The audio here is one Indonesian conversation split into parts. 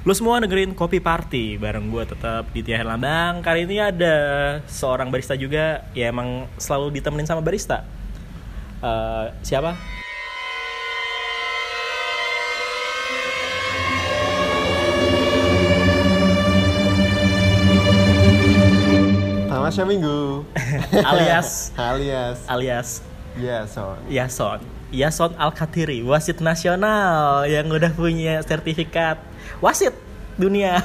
Lu semua dengerin Kopi Party bareng gue tetap di Tia Herlambang. Kali ini ada seorang barista juga ya emang selalu ditemenin sama barista. Eh, siapa? Tamasya Minggu Alias alias alias ya so Yason. Yason Al-Katiri, wasit nasional yang udah punya sertifikat wasit dunia.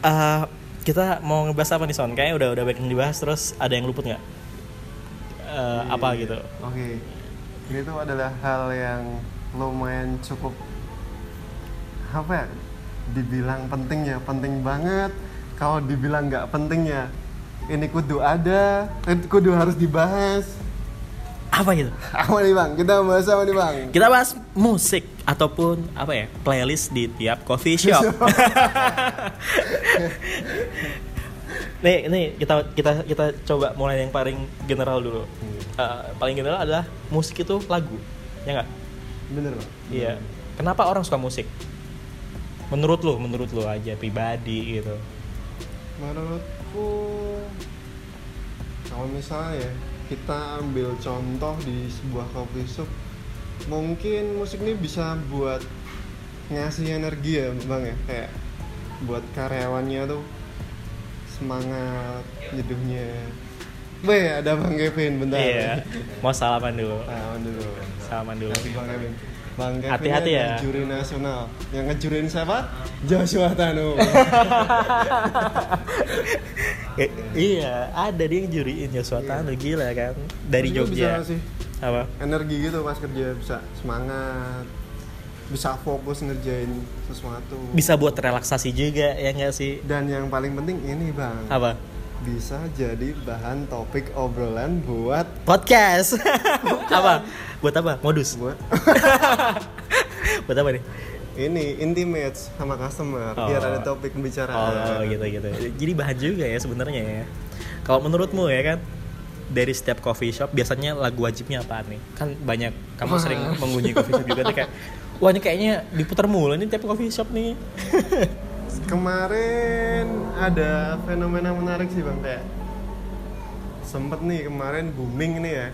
Eh, kita mau ngebahas apa nih Son? Kayaknya udah udah banyak yang dibahas terus ada yang luput nggak? Eh, apa gitu? oke ini tuh adalah hal yang lumayan cukup apa ya dibilang pentingnya penting banget kalau dibilang nggak pentingnya ini kudu ada eh, kudu harus dibahas Apa gitu? apa nih bang kita bahas apa nih bang Kita bahas musik ataupun apa ya playlist di tiap coffee shop. nih, nih kita kita kita coba mulai yang paling general dulu. Eh, paling general adalah musik itu lagu, ya nggak? bener bang Iya. Kenapa orang suka musik? Menurut lo, menurut lo aja pribadi gitu. menurutku kalau misalnya ya, kita ambil contoh di sebuah coffee shop mungkin musik ini bisa buat ngasih energi ya bang ya kayak buat karyawannya tuh semangat nyeduhnya Weh ada bang Kevin bentar Iya. Mau salaman dulu. Salaman dulu Salaman dulu. Kasih bang Kevin Bang Kevin Hati-hati ya. juri nasional yang ngejurin siapa Joshua Tanu Eh, iya, ada dia yang juriin Joshua Tanu gila kan dari Tapi lu Jogja. bisa sih Apa? energi gitu pas kerja bisa semangat bisa fokus ngerjain sesuatu Bisa buat relaksasi juga ya nggak sih? dan yang paling penting ini bang Apa? Bisa jadi bahan topik obrolan buat Podcast. apa? Buat apa? Modus. buat buat apa nih? ini intimate sama customer Oh. biar ada topik pembicaraan Oh, gitu gitu. Jadi bahan juga ya sebenarnya ya. Kalau menurutmu ya kan dari setiap coffee shop biasanya lagu wajibnya apa nih? Kan banyak kamu sering mengunjungi coffee shop juga tuh kayak wah ini kayaknya diputar mulu nih tiap coffee shop nih. kemarin ada fenomena menarik sih bang kayak sempet nih kemarin booming nih ya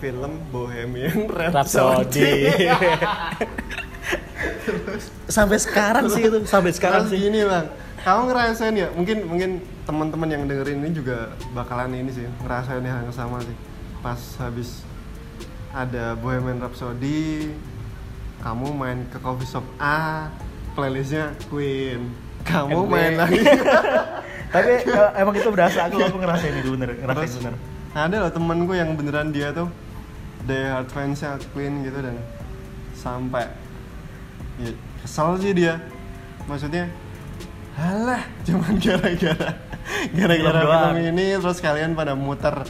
film Bohemian Rhapsody. sampai sekarang sih itu, sampai sekarang sih. gini bang, kamu ngerasain ya? Mungkin mungkin teman-teman yang dengerin ini juga bakalan ini sih ngerasain hal yang sama sih. Pas habis ada Bohemian Rhapsody, kamu main ke coffee shop A, playlistnya Queen. Kamu NB. main lagi. Tapi eh, emang itu berasa aku aku ngerasain itu bener, ngerasain Terus bener. ada loh temenku yang beneran dia tuh die hard fansnya Queen gitu dan sampai ya, kesel sih dia maksudnya halah cuman gara-gara gara-gara Film ini terus kalian pada muter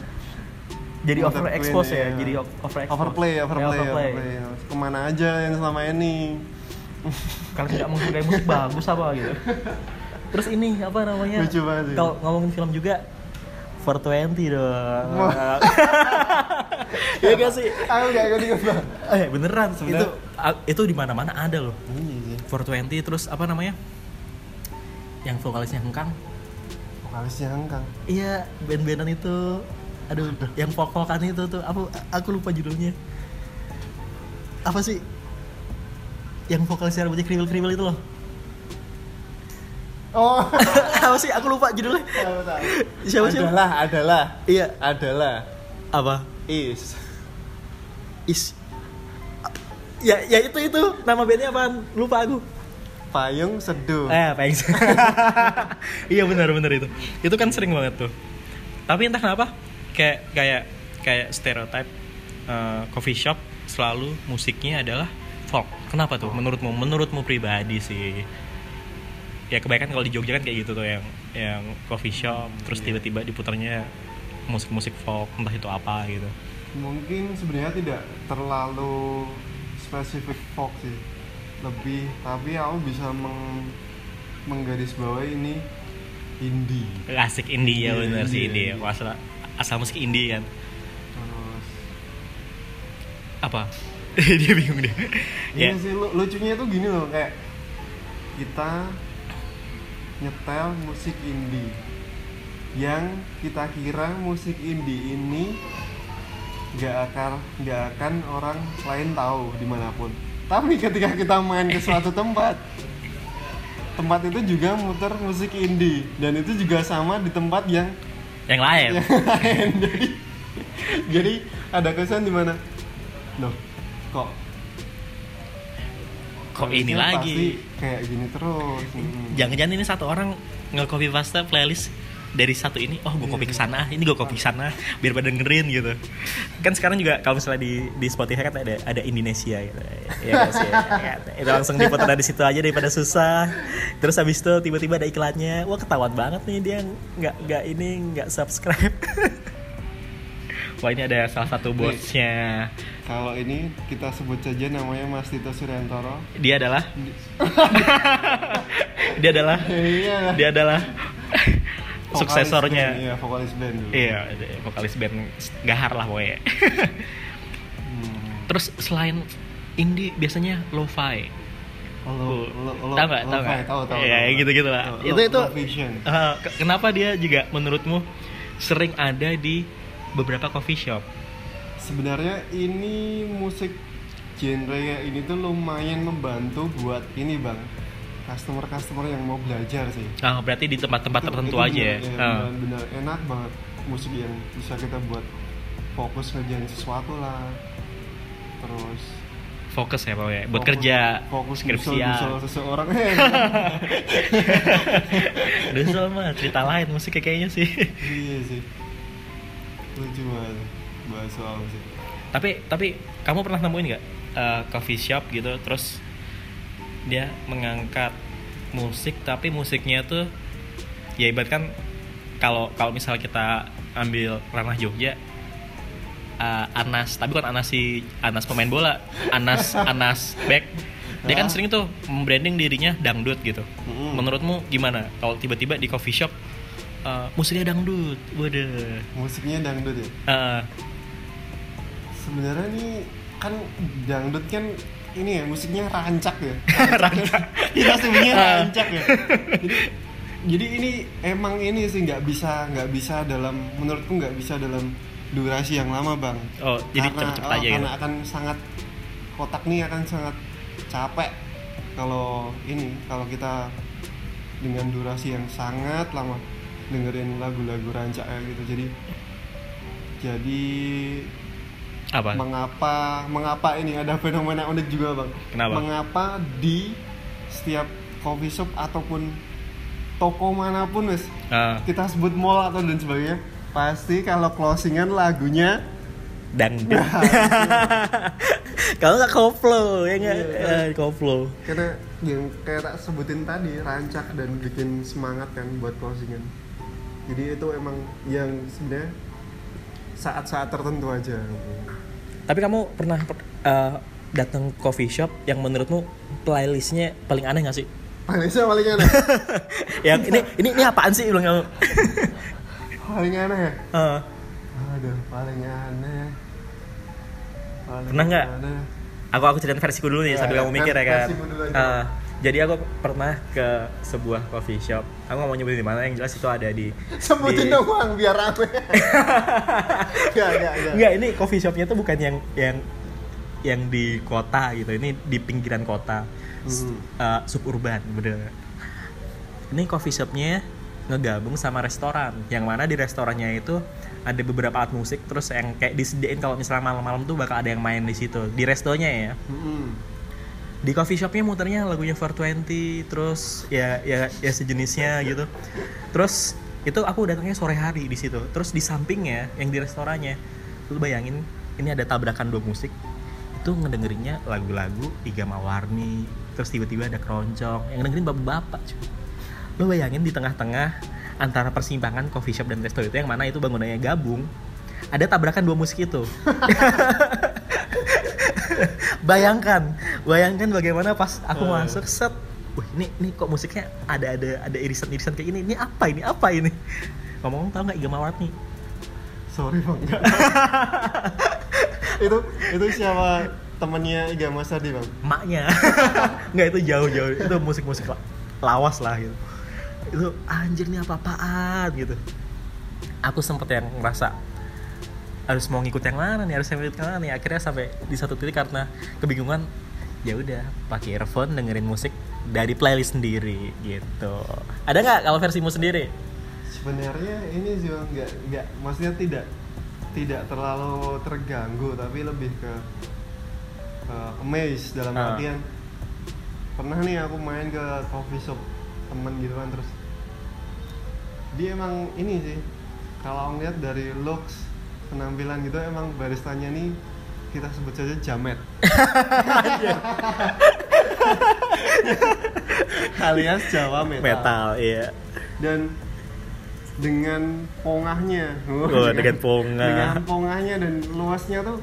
Jadi muter overexpose Queen, ya, iya. jadi o- overexpose. overplay Ya, overplay, overplay. overplay. ke mana aja yang selama ini Kalau tidak menghargai musik bagus apa gitu. Terus ini apa namanya? Lucu banget sih. Kalau ngomongin film juga 420 dong. Iya gak sih? aku gak ikut ikut bang Eh beneran Sebenarnya- itu itu di mana-mana ada loh. ini sih 420 terus apa namanya? Yang vokalisnya Hengkang. vokalisnya Kang Iya, band-bandan itu aduh, yang vokal-vokalan itu tuh aku aku lupa judulnya. Apa sih? Yang vokalisnya rambutnya kriwil-kriwil itu loh. oh apa sih? Aku lupa judulnya. tahu tahu Siapa siapa? adalah adalah Iya, adalah apa? is Is Ya, ya itu itu nama bandnya apa? Lupa aku. payung seduh Eh, apa yang Iya benar benar itu. Itu kan sering banget tuh. Tapi entah kenapa kayak kayak kayak stereotype eh, coffee shop selalu musiknya adalah folk. Kenapa tuh? Menurutmu? Menurutmu pribadi sih. Ya kebanyakan kalau di Jogja kan kayak gitu tuh yang yang coffee shop terus tiba-tiba diputarnya musik-musik folk entah itu apa gitu. mungkin sebenarnya tidak terlalu spesifik folk sih lebih tapi aku bisa meng menggarisbawahi ini indie Asik indie ya Iya, bener sih indie. indie. Asal asal musik indie kan. terus Apa? dia bingung dia. Iya ya. sih lu- lucunya tuh gini loh kayak kita nyetel musik indie. Yang kita kira musik indie ini gak akan gak akan orang lain tahu di mana pun. Tapi ketika kita main ke suatu tempat tempat itu juga muter musik indie. Dan itu juga sama di tempat yang yang lain. Yang lain. Jadi jadi ada kesan di mana loh kok kok ini lagi? kayak gini terus. Hmm. jangan-jangan ini satu orang nge-copy paste playlist dari satu ini oh gue copy ke sana ini gue copy ke sana biar pada dengerin gitu. Kan sekarang juga kalau misalnya di di Spotify kan ada ada Indonesia gitu. Ya sih? Ya, itu langsung diputar dari situ aja daripada susah. Terus habis itu tiba-tiba ada iklannya. Wah ketahuan banget nih dia nggak nggak ini nggak subscribe wah ini ada salah satu bosnya kalau ini kita sebut saja namanya Mas Tito Suryantoro dia adalah dia adalah iya dia adalah Vokalis suksesornya band, iya vokalis band dulu Iya, vokalis band Gahar lah pokoknya. Hmm. Terus selain indie biasanya lo-fi. Lo, lo, lo, tahu nggak? Tahu lo-fi, nggak? tahu tahu Iya, tahu. gitu-gitu lah. Itu itu. ke- kenapa dia juga menurutmu sering ada di beberapa coffee shop? sebenarnya ini musik genre kayak ini tuh lumayan membantu buat ini bang customer customer yang mau belajar sih Ah, berarti di tempat-tempat tertentu itu aja ya. bener, Ah. bener, enak banget musik yang bisa kita buat fokus ngerjain sesuatu lah terus Fokus ya pokoknya. Buat fokus- kerja, fokus skripsian. dusel seseorang eh Dusel mah cerita lain musik kayaknya sih. iya sih lucu banget. Bahas soal musik tapi tapi kamu pernah nemuin nggak eh, coffee shop gitu terus dia mengangkat musik tapi musiknya tuh ya ibaratkan kalau kalau misal kita ambil ranah Jogja eh, Anas tapi bukan Anas si Anas pemain bola Anas Anas back dia kan Hah? sering tuh membranding dirinya dangdut gitu. Menurutmu gimana kalau tiba-tiba di coffee shop eh, musiknya dangdut waduh musiknya dangdut ya? Eh, sebenarnya nih kan dangdut kan ini ya musiknya rancak ya? Rancak. kita sebenarnya rancak ya? Jadi jadi ini emang ini sih nggak bisa nggak bisa dalam menurutku nggak bisa dalam durasi yang lama bang. Oh jadi karena, cepet-cepet oh, aja gitu karena akan sangat kotak nih akan sangat capek kalau ini kalau kita dengan durasi yang sangat lama dengerin lagu-lagu rancak kayak gitu. Jadi jadi apa? mengapa mengapa ini ada fenomena unik juga bang? Kenapa? mengapa di setiap coffee shop ataupun toko mana pun wes Ah, kita sebut mall atau dan sebagainya pasti kalau closingan lagunya dangdut. Kalau nggak koplo ya nggak? Iya. Eh, koplo. Karena yang kayak tak sebutin tadi rancak dan bikin semangat kan buat closingan jadi itu emang yang sebenarnya saat-saat tertentu aja. Tapi kamu pernah eh, datang coffee shop yang menurutmu playlistnya paling aneh nggak sih? Paling paling aneh? Yang ini ini ini apaan sih? Bilang kamu. Paling aneh ya? Eh, Aduh, paling aneh. Paling Pernah nggak? aku aku ceritain versiku dulu nih Ya, sambil ya, kamu mikir ya kan. dulu aja. Eh, jadi aku pernah ke sebuah coffee shop aku nggak mau nyebutin di mana yang jelas itu ada di Sebutin di- dong Bang, biar rame. Enggak, enggak, enggak. Enggak, ini coffee shopnya tuh bukan yang yang yang di kota gitu. Ini di pinggiran kota. Hmm. eh, suburban, bener. Ini coffee shopnya ngegabung sama restoran. Yang mana di restorannya itu ada beberapa alat musik terus yang kayak disediain kalau misalnya malam-malam tuh bakal ada yang main di situ. Di restonya ya. Mm-mm. Di coffee shopnya muternya lagunya 420 terus ya ya ya sejenisnya gitu. Terus itu aku datangnya sore hari di situ. Terus di sampingnya yang di restorannya, lu bayangin ini ada tabrakan dua musik. Itu ngedengerinnya lagu-lagu Iga Mawarni, terus tiba-tiba ada keroncong yang dengerin bapak-bapak cuy. Lu bayangin di tengah-tengah antara persimpangan coffee shop dan resto itu yang mana itu bangunannya gabung ada tabrakan dua musik itu bayangkan bayangkan bagaimana pas aku Eh. masuk set. Wah ini ini kok musiknya ada ada ada irisan irisan kayak gini ini apa ini? Apa ini? Ngomong tau nggak Iga Mawarni Sorry Bang. itu itu siapa temennya Iga Mas Adi bang? Maknya. Nggak itu jauh-jauh. Itu musik-musik la- lawas lah gitu. Itu anjir nih apa-apaan? Gitu. Aku sempet yang ngerasa harus mau ngikut yang mana nih harus ngikut yang mana nih. Akhirnya sampai di satu titik karena kebingungan ya udah pakai earphone dengerin musik dari playlist sendiri gitu. Ada nggak kalau versimu sendiri? Sebenarnya ini juga nggak nggak maksudnya tidak tidak terlalu terganggu tapi lebih ke uh, amazed dalam Ah. artian pernah nih aku main ke coffee shop temen gitu kan terus dia emang ini sih kalau ngeliat dari looks penampilan gitu emang baristanya nih kita sebut saja jamet alias Jawa metal, metal iya dan dengan pongahnya Oh, dengan pongah. dengan pongahnya dan luasnya tuh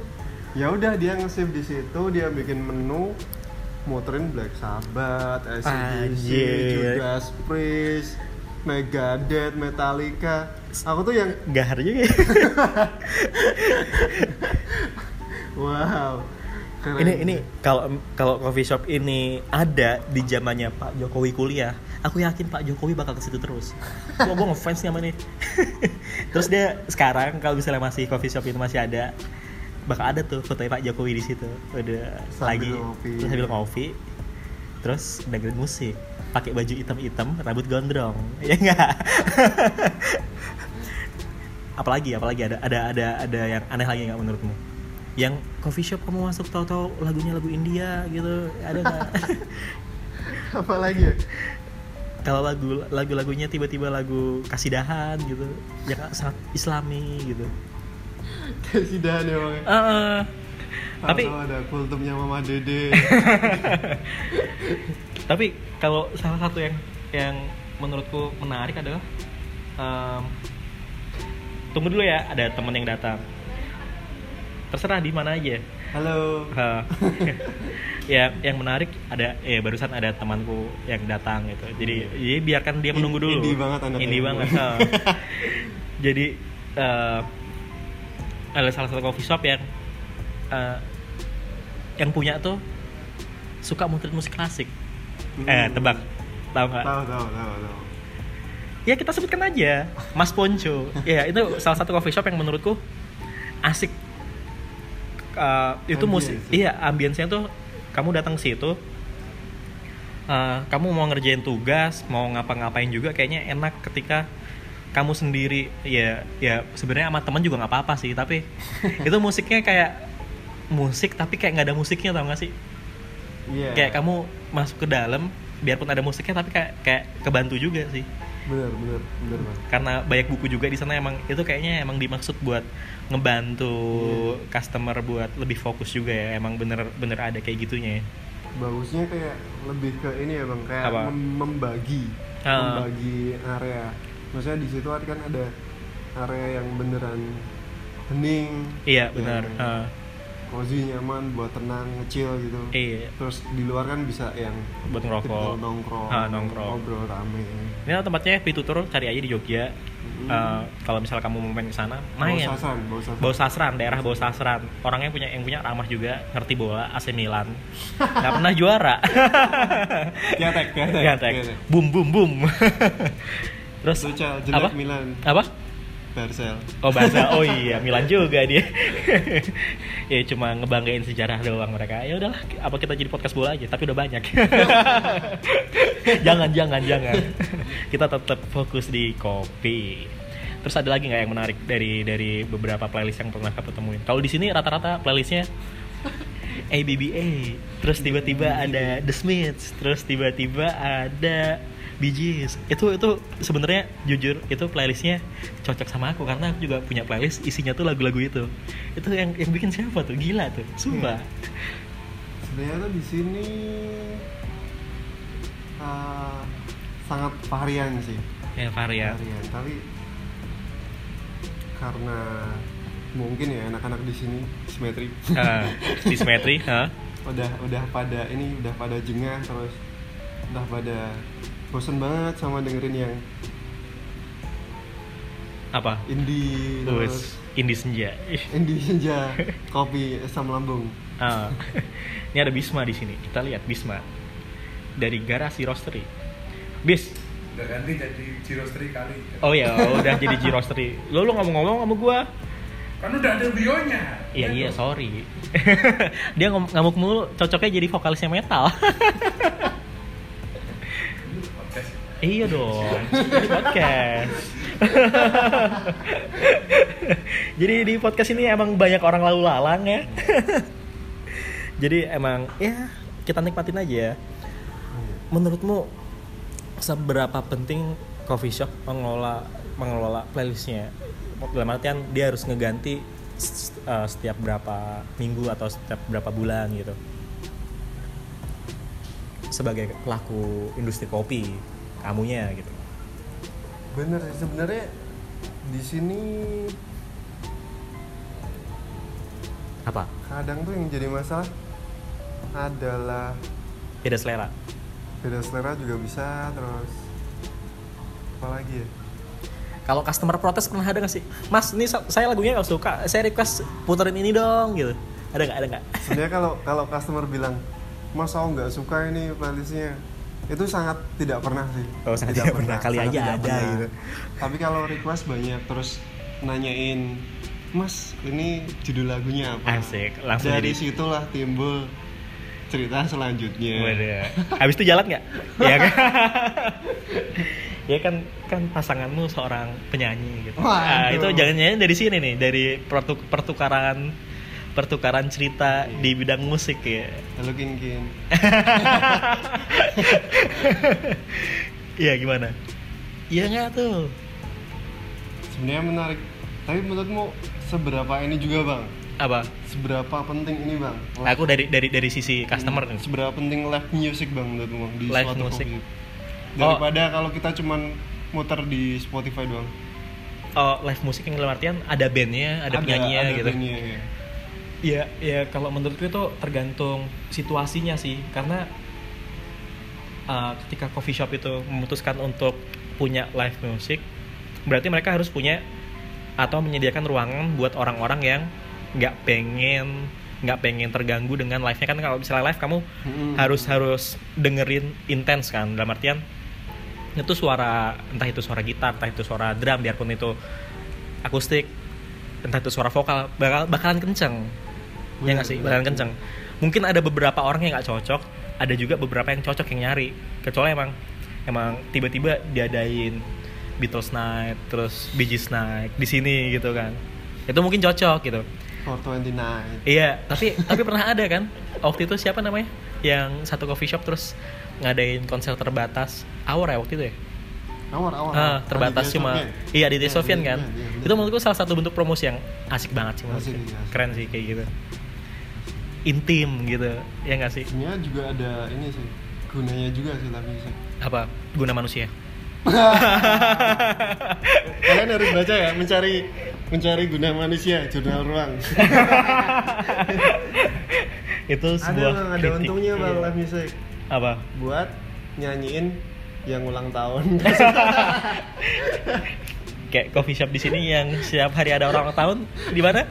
ya udah dia nge-save di situ dia bikin menu muterin Black Sabbath, ACDC. Judas Priest, Megadeth, Metallica. Aku tuh yang gahar juga ya. wow. Keren. ini ini kalau kalau coffee shop ini ada di zamannya Pak Jokowi kuliah aku yakin Pak Jokowi bakal ke situ terus gua gua ngefans nih sama nih terus dia sekarang kalau misalnya masih coffee shop itu masih ada bakal ada tuh fotonya Pak Jokowi di situ udah Sambil lagi ngopi. terus sambil ngopi terus dengerin musik pakai baju hitam-hitam rambut gondrong ya enggak apalagi apalagi ada ada ada ada yang aneh lagi nggak menurutmu yang coffee shop kamu masuk tahu-tahu lagunya lagu India gitu ada nggak apa lagi ya? kalau lagu lagu-lagunya tiba-tiba lagu kasidahan gitu yang sangat islami gitu Kesidahan ya bang. Heeh. tapi Atau ada kultumnya Mama Dede. tapi kalau salah satu yang yang menurutku menarik adalah em, tunggu dulu ya ada temen yang datang terserah di mana aja Halo. Ha. ya yang menarik ada ya barusan ada temanku yang datang gitu jadi jadi biarkan dia menunggu dulu Indie banget anaknya. Indie banget ha. jadi eh, ada salah satu coffee shop yang eh, yang punya tuh suka muterin musik klasik eh Hmm. tebak. Tahu nggak? Tahu tahu tahu tahu. ya kita sebutkan aja. Mas Ponco. Ya itu salah satu coffee shop yang menurutku asik. Uh, itu musik iya ambience-nya tuh kamu datang ke situ uh, kamu mau ngerjain tugas mau ngapa-ngapain juga kayaknya enak ketika kamu sendiri. Ya ya sebenarnya sama teman juga nggak apa-apa sih tapi itu musiknya kayak musik tapi kayak nggak ada musiknya tau gak sih? Iya. kayak kamu masuk ke dalam biarpun ada musiknya tapi kayak kayak kebantu juga sih bener bener bener bang. karena banyak buku juga di sana emang itu kayaknya emang dimaksud buat ngebantu Iya. customer buat lebih fokus juga ya emang bener bener ada kayak gitunya ya Bagusnya kayak lebih ke ini ya bang kayak Apa? mem- membagi Ah. membagi area. Maksudnya di situ kan ada area yang beneran hening. iya benar Ah, cozy nyaman buat tenang ngecil gitu. iya Terus di luar kan bisa yang buat ngerokok nongkrong, Ah, nongkrong. ngobrol rame. ini tempatnya Pitutur cari aja di Jogja Hmm. Eh, kalau misalnya kamu mau main ke sana main Bau sasan, bau sasan. Bau Sasran, daerah Bau Sasran. Orangnya punya yang punya ramah juga, ngerti bola, AC Milan. Nggak pernah juara. Kiatek, Gatek. kiatek. Boom boom boom. Terus jelek apa? Milan, Apa? Barcel. Oh bahasa, oh iya Milan juga dia. ya cuma ngebanggain sejarah doang mereka. Ya udahlah, apa kita jadi podcast bola aja? Tapi udah banyak. jangan jangan jangan. kita tetap fokus di kopi. Terus ada lagi nggak yang menarik dari dari beberapa playlist yang pernah kamu temuin? Kalau di sini rata-rata playlistnya ABBA, terus tiba-tiba ada The Smiths, terus tiba-tiba ada Bee Gees. Itu itu sebenarnya jujur itu playlistnya cocok sama aku karena aku juga punya playlist isinya tuh lagu-lagu itu. Itu yang yang bikin siapa tuh? Gila tuh, sumpah. Sebenarnya tuh di sini uh, sangat varian sih, Ya varian. varian. Tapi karena mungkin ya anak-anak di sini simetri, Ah, di Symmetry, hah? udah udah pada ini udah pada jengah terus udah pada bosen banget sama dengerin yang Apa? indie terus Indie Senja. Ih, indie senja kopi asam lambung Ah. ini ada Bisma di sini. Kita lihat Bisma dari garasi roastery. Bis. Udah ganti jadi Jirostri kali. Oh ya, udah jadi G roastery. Lo lo ngomong-ngomong sama gua. Kan udah ada bionya. Iya iya, sorry. Dia ngamuk mulu, cocoknya jadi vokalisnya metal. Iya dong, ini podcast. jadi di podcast ini emang banyak orang lalu lalang ya. jadi emang ya kita nikmatin aja. Menurutmu seberapa penting coffee shop mengelola mengelola playlistnya? Dalam artian dia harus ngeganti uh, setiap berapa minggu atau setiap berapa bulan gitu. Sebagai pelaku industri kopi, kamunya gitu. bener sih sebenarnya di sini Apa? kadang tuh yang jadi masalah adalah Beda selera. beda selera juga bisa terus apa lagi ya Kalau customer protes pernah ada gak sih? Mas, ini sa- saya lagunya gak suka. Saya request puterin ini dong gitu. Ada nggak? Ada nggak? sebenarnya kalau kalau customer bilang mas aku nggak suka ini playlistnya itu sangat tidak pernah sih Oh, sangat tidak pernah. Kali sangat aja tidak ada pernah. gitu. tapi kalau request banyak terus nanyain mas ini judul lagunya apa Asik, langsung dari jadi- situlah timbul cerita selanjutnya Waduh. Habis itu jalan nggak? ya kan? ya kan kan pasanganmu seorang penyanyi gitu. Nah, Waduh. itu jangan-jangan dari sini nih, dari pertu- pertukaran pertukaran cerita di bidang musik ya. halo kin kin Iya gimana? Iya nggak tuh? sebenarnya menarik tapi menurutmu seberapa ini juga bang Apa? seberapa penting ini bang Aku dari dari dari sisi customer nih. seberapa penting live music bang menurutmu di Live suatu music. coffee shop? daripada kalau kita cuman muter di Spotify doang Oh, live musik yang dalam artian ada bandnya, ada, penyanyinya ada gitu. bandnya, ya. Iya, ya kalau menurutku itu tergantung situasinya sih, karena uh, ketika coffee shop itu memutuskan untuk punya live music, berarti mereka harus punya atau menyediakan ruangan buat orang-orang yang nggak pengen nggak pengen terganggu dengan live-nya. Kan kalau misalnya live kamu Mm-mm. harus harus dengerin intens kan. Dalam artian itu suara entah itu suara gitar entah itu suara drum biarpun itu akustik entah itu suara vokal bakal bakalan kenceng ya nggak sih bakalan kenceng mungkin ada beberapa orang yang nggak cocok ada juga beberapa yang cocok yang nyari kecuali emang emang tiba-tiba diadain Beatles Night terus Bee Gees Night di sini gitu kan itu mungkin cocok gitu 429 Iya, tapi tapi pernah ada kan? Waktu itu siapa namanya? Yang satu coffee shop terus ngadain konser terbatas. Awar ya waktu itu ya? awar awar Ah, terbatas Aditya cuma iya di Iya, Sofian iya, kan. iya, iya, itu menurutku salah satu bentuk promosi yang asik banget sih menurutku. Asik, iya, asik. Keren sih kayak gitu. Intim gitu. Ya nggak sih? sebenarnya juga ada ini sih gunanya juga sih live music Apa guna manusia? kalian harus baca ya mencari mencari guna manusia jurnal ruang itu ada sebuah bang ada kritik. untungnya bang Iya. live music Apa? buat nyanyiin yang ulang tahun Kayak coffee shop di sini yang setiap hari ada orang ulang tahun di mana?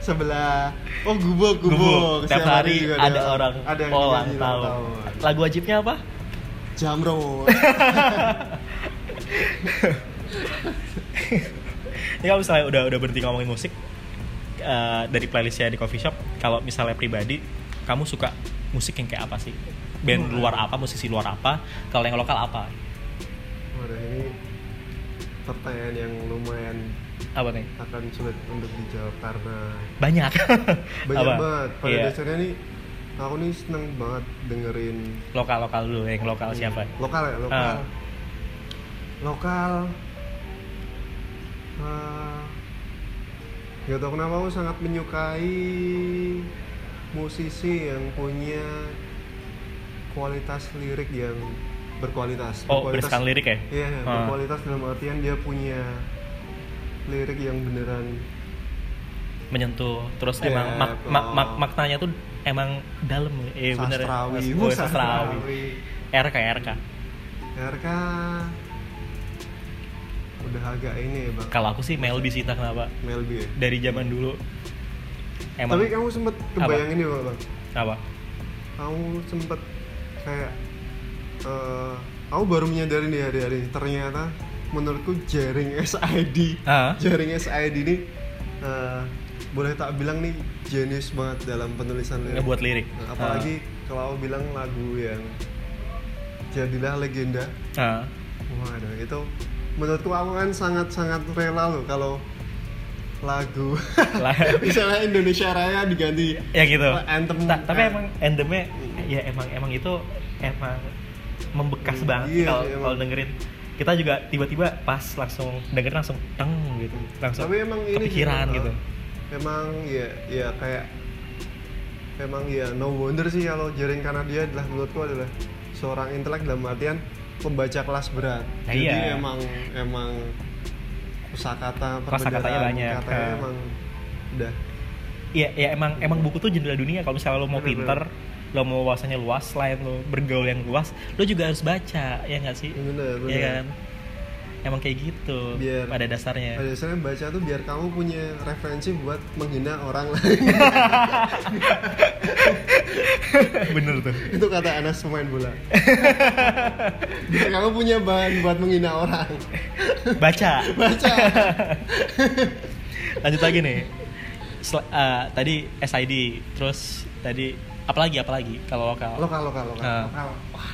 Sebelah oh gubuk gubuk, Gubuk. Tiap Setiap hari juga ada, orang ada yang ulang nyanyi tahun. Lagu wajibnya apa? jamro Ini kalau misalnya udah udah berhenti ngomongin musik eh, dari playlistnya di coffee shop, kalau misalnya pribadi, kamu suka musik yang kayak apa sih? Band Hmm. luar apa, musisi luar apa? Kalau yang lokal apa? Waduh ini pertanyaan yang lumayan Apa nih? akan sulit untuk dijawab karena Banyak. banyak Apa? banget pada Iya. dasarnya nih aku nih seneng banget dengerin Lokal lokal dulu, yang lokal siapa? lokal ya lokal Ah. lokal uh, gak tau kenapa aku sangat menyukai musisi yang punya kualitas lirik yang berkualitas Oh, Berkualitas- lirik ya? iya Ah. berkualitas dalam artian dia punya lirik yang beneran Menyentuh. Terus Iya, emang mak, mak- mak- maknanya tuh emang dalam. Eh bener. ya? sastrawi Oh, sastrawi. RK RK. RK udah agak ini ya bang Kalau aku sih Melby sih kenapa. Melby ya Dari zaman dulu emang Tapi kamu sempet kebayang ini Bang? apa Kamu sempet kayak eh Aku baru menyadari nih hari-hari ternyata menurutku jaring SID Ah. Jaring SID ini eh, boleh tak bilang nih jenius banget dalam penulisan lirik. ngebuat lirik? Nah, apalagi kalau aku bilang lagu yang jadilah legenda. Ah. waduh itu menurutku aku kan sangat-sangat rela loh kalau lagu misalnya Indonesia Raya diganti ya gitu. Anthem. Ta- tapi emang endemnya ya emang emang itu emang membekas Hmm, banget iya kalau kalau dengerin kita juga tiba-tiba pas langsung dengerin langsung teng gitu. Langsung tapi emang ini kepikiran eh, gitu. Emang ya ya kayak emang ya no wonder sih kalau Jaring karena dia adalah menurutku adalah seorang intelek dalam artian pembaca kelas berat. Nah, jadi iya. emang emang kosakata Kosakatanya banyak, katanya eh. emang udah. Iya, ya emang emang buku tuh jendela dunia. Kalau misalnya lo mau Bener, pinter, lo mau wawasannya luas, selain lo bergaul yang luas, lo juga harus baca, ya nggak sih? bener bener Iya kan? Emang kayak gitu Biar- pada dasarnya. Pada dasarnya baca tuh biar kamu punya referensi buat menghina orang lain. Bener tuh. Itu kata Anas pemain bola. biar kamu punya bahan buat menghina orang. Baca. Baca. Lanjut lagi nih. Sel- eh, tadi SID, terus tadi apalagi apalagi kalau lokal. Lokal lokal lokal. Ah. lokal. Wah.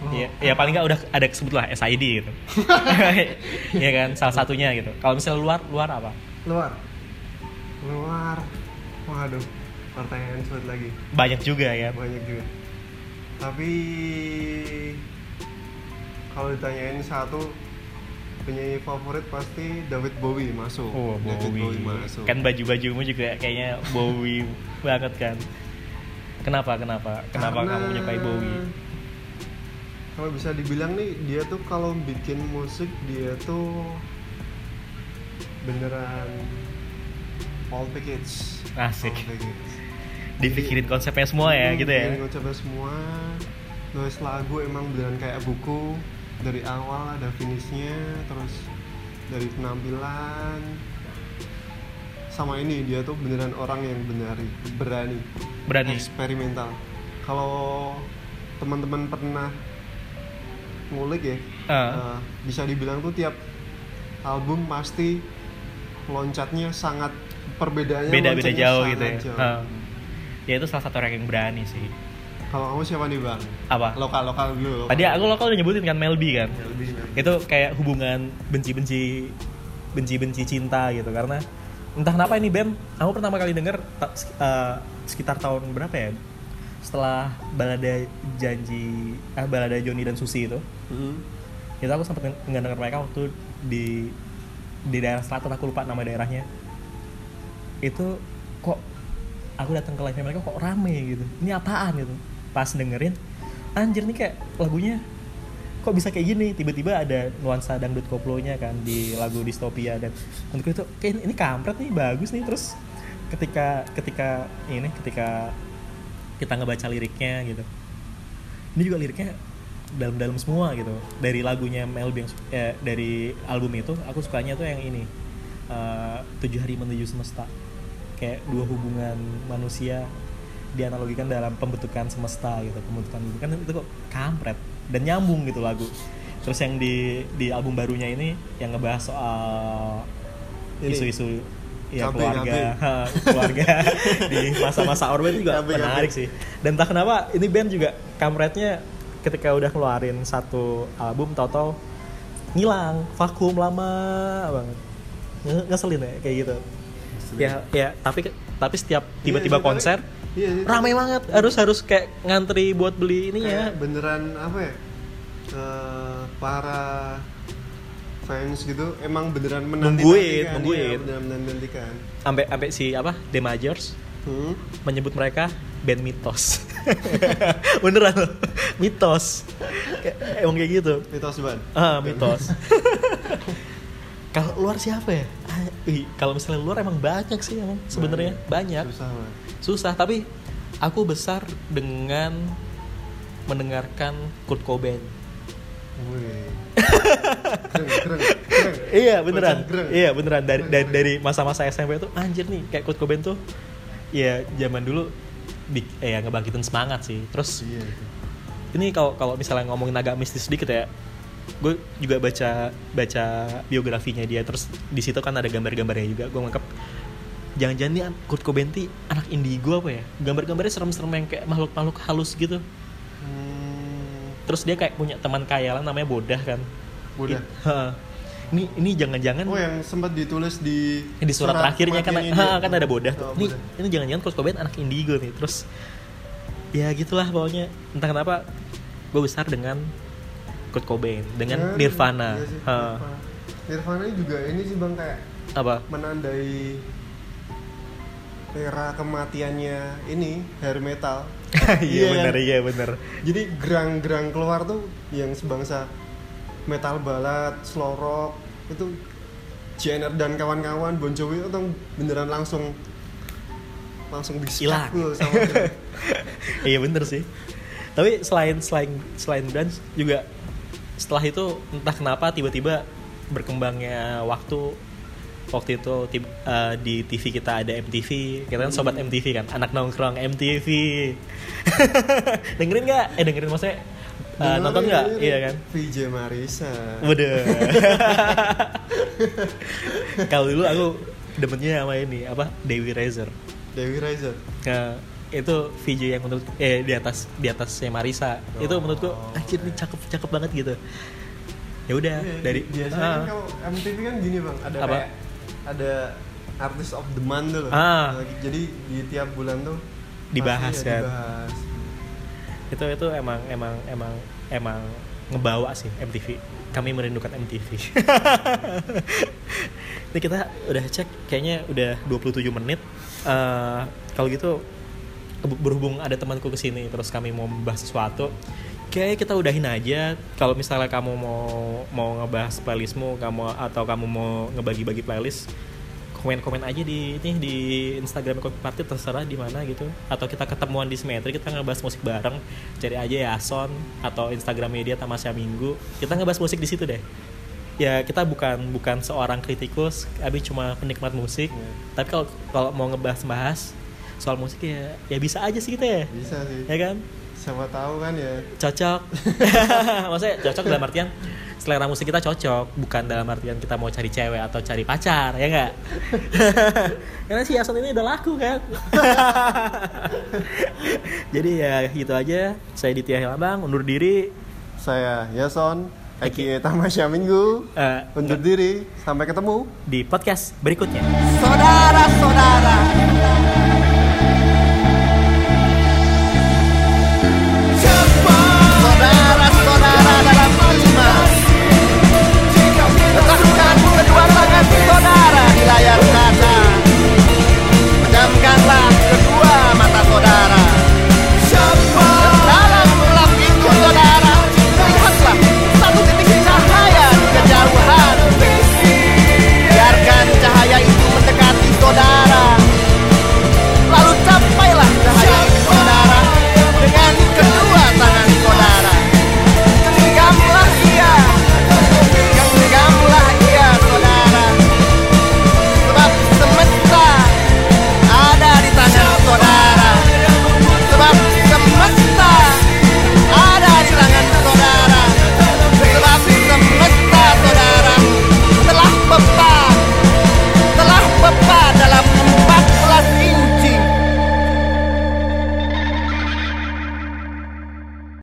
Iya, ya paling nggak udah ada sebut lah SID gitu. Iya kan, salah satunya gitu. Kalau misalnya luar, luar apa? Luar. Luar. Waduh. Pertanyaan sulit lagi. Banyak juga ya. Banyak juga. Tapi kalau ditanyain satu penyanyi favorit pasti David Bowie masuk. Oh, David Bowie. Bowie masuk. Kan baju-bajumu juga kayaknya Bowie banget kan. Kenapa? Kenapa? Kenapa Karena kamu menyukai Bowie? Kalau bisa dibilang nih dia tuh kalau bikin musik dia tuh beneran all package. Asik. All package. Dipikirin konsepnya semua ya Hmm, gitu ya. konsepnya semua. Nulis lagu emang beneran kayak buku dari awal ada finishnya terus dari penampilan sama ini dia tuh beneran orang yang benar berani Berani. eksperimental kalau teman-teman pernah ngulik ya Ah. eh, bisa dibilang tuh tiap album pasti loncatnya sangat perbedaannya Beda-beda loncatnya jauh gitu ya. jauh. Ah. Ya itu salah satu orang yang berani sih. kalau kamu siapa nih bang Apa? lokal lokal dulu lokal. Tadi aku lokal udah nyebutin kan Melby kan. Lebih, Bang. Itu kayak hubungan benci-benci benci-benci cinta gitu karena entah kenapa ini band aku pertama kali denger eh, sekitar tahun berapa ya? Setelah balada janji ah balada Joni dan Susi itu. Hmm. itu aku sempat nggak denger mereka waktu di di daerah selatan. Aku lupa nama daerahnya. Itu kok aku datang ke live mereka kok rame gitu. Ini apaan gitu? Pas dengerin anjir nih kayak lagunya kok bisa kayak gini? Tiba-tiba ada nuansa dangdut koplonya kan di lagu distopia dan menurutku itu kayak ini kampret nih bagus nih. Terus ketika ketika ini ketika kita ngebaca liriknya gitu. Ini juga liriknya dalam-dalam semua gitu. Dari lagunya Melby yang eh, dari album itu aku sukanya tuh yang ini eh, tujuh hari menuju semesta. Kayak dua hubungan manusia dianalogikan dalam pembentukan semesta gitu pembentukan kan itu kok kampret dan nyambung gitu lagu. Terus yang di di album barunya ini yang ngebahas soal isu-isu ya keluarga. keluarga di masa-masa orba itu juga menarik sih. Dan entah kenapa ini band juga kampretnya ketika udah ngeluarin satu album tau-tau ngilang vakum lama banget. Nge- ngeselin ya kayak gitu. Ya ya tapi tapi setiap tiba-tiba Iya tapi- konser iya sih, ramai banget. Harus harus kayak ngantri buat beli ini ya beneran apa ya? Eh, para fans gitu emang beneran menanti Nungguin, nungguin. iya, beneran menantikan. Sampai sampai si apa? The Majors hmm? menyebut mereka band mitos. Beneran loh. Mitos. Kayak- emang kayak gitu. Mitos ban ah mitos. Kalau luar siapa ya kalau misalnya luar emang banyak sih emang sebenarnya. Banyak. Susah banget susah tapi aku besar dengan mendengarkan Kurt Cobain. Iya beneran. Iya beneran. Dari dari, dari masa-masa SMP tuh anjir nih kayak Kurt Cobain tuh ya zaman dulu bik- eh, ya ngebangkitin semangat sih. Terus Iya itu. ini kalau kalau misalnya ngomongin agak mistis sedikit ya gue juga baca baca biografinya dia terus di situ kan ada gambar-gambarnya juga gue nganggap jangan-jangan nih Kurt Cobain tuh anak indigo apa ya gambar-gambarnya serem-serem yang kayak makhluk-makhluk halus gitu Hmm, terus dia kayak punya teman kayalan namanya Bodah kan Bodah. Ini ini jangan-jangan Oh yang sempat ditulis di di surat, terakhirnya kan ha, dia. kan ada Bodah tuh. Oh, Bodah. ini jangan-jangan Kurt Cobain anak indigo nih. Terus ya gitulah pokoknya entah kenapa gue besar dengan Kurt Cobain dengan Ya, Nirvana. iya sih, Ha. Nirvana. Juga ini sih bang kayak Apa? menandai era kematiannya ini hair metal. Iya Iya, benar, kan? iya benar. Jadi gerang-gerang keluar tuh yang sebangsa metal balad, slow rock itu Jenner dan kawan-kawan Bon Jovi itu beneran langsung langsung dia. iya bener sih. Tapi selain selain selain grunge juga setelah itu entah kenapa tiba-tiba berkembangnya waktu waktu itu tib- eh, di TV kita ada MTV kita kan sobat MTV kan anak nongkrong MTV dengerin nggak eh dengerin maksudnya eh, Dengerin, nonton nggak iya kan VJ Marisa. Waduh. Kalau dulu aku demennya sama ini apa Dewi Rezer. Dewi Rizer. Nah, itu VJ yang menurut eh di atas di atasnya Marisa. Itu Oh. menurutku anjir nih cakep cakep banget gitu. Ya udah Iya, dari biasanya ah, kan kalau MTV kan gini bang, ada Apa? kayak ada artis of the month tuh loh. Ah. Jadi di tiap bulan tuh Dibahas pasti kan. ya Dibahas. itu itu emang emang emang emang ngebawa sih MTV. Kami merindukan MTV. Ini kita udah cek kayaknya udah 27 menit. Eh, kalau gitu berhubung ada temanku ke sini terus kami mau membahas sesuatu kayak kita udahin aja. Kalau misalnya kamu mau mau ngebahas playlistmu kamu atau kamu mau ngebagi-bagi playlist komen-komen aja di ini di Instagram Party terserah di mana gitu. Atau kita ketemuan di Simetri kita ngebahas musik bareng. Cari aja ya Ason atau Instagram media Tamasya Minggu. Kita ngebahas musik di situ deh. Ya kita bukan bukan seorang kritikus kami cuma penikmat musik. Iya. tapi kalau kalau mau ngebahas-bahas soal musik ya ya bisa aja sih kita ya. Bisa sih. ya kan? Siapa tahu kan ya. cocok. Maksudnya cocok dalam artian selera musik kita cocok bukan dalam artian kita mau cari cewek atau cari pacar ya enggak karena si Yason ini udah laku kan? Jadi ya gitu aja. Saya Ditya Hilambang undur diri. Saya Yason, Eki Tamasya Minggu. eh, Undur diri, sampai ketemu. di podcast berikutnya. Saudara-saudara.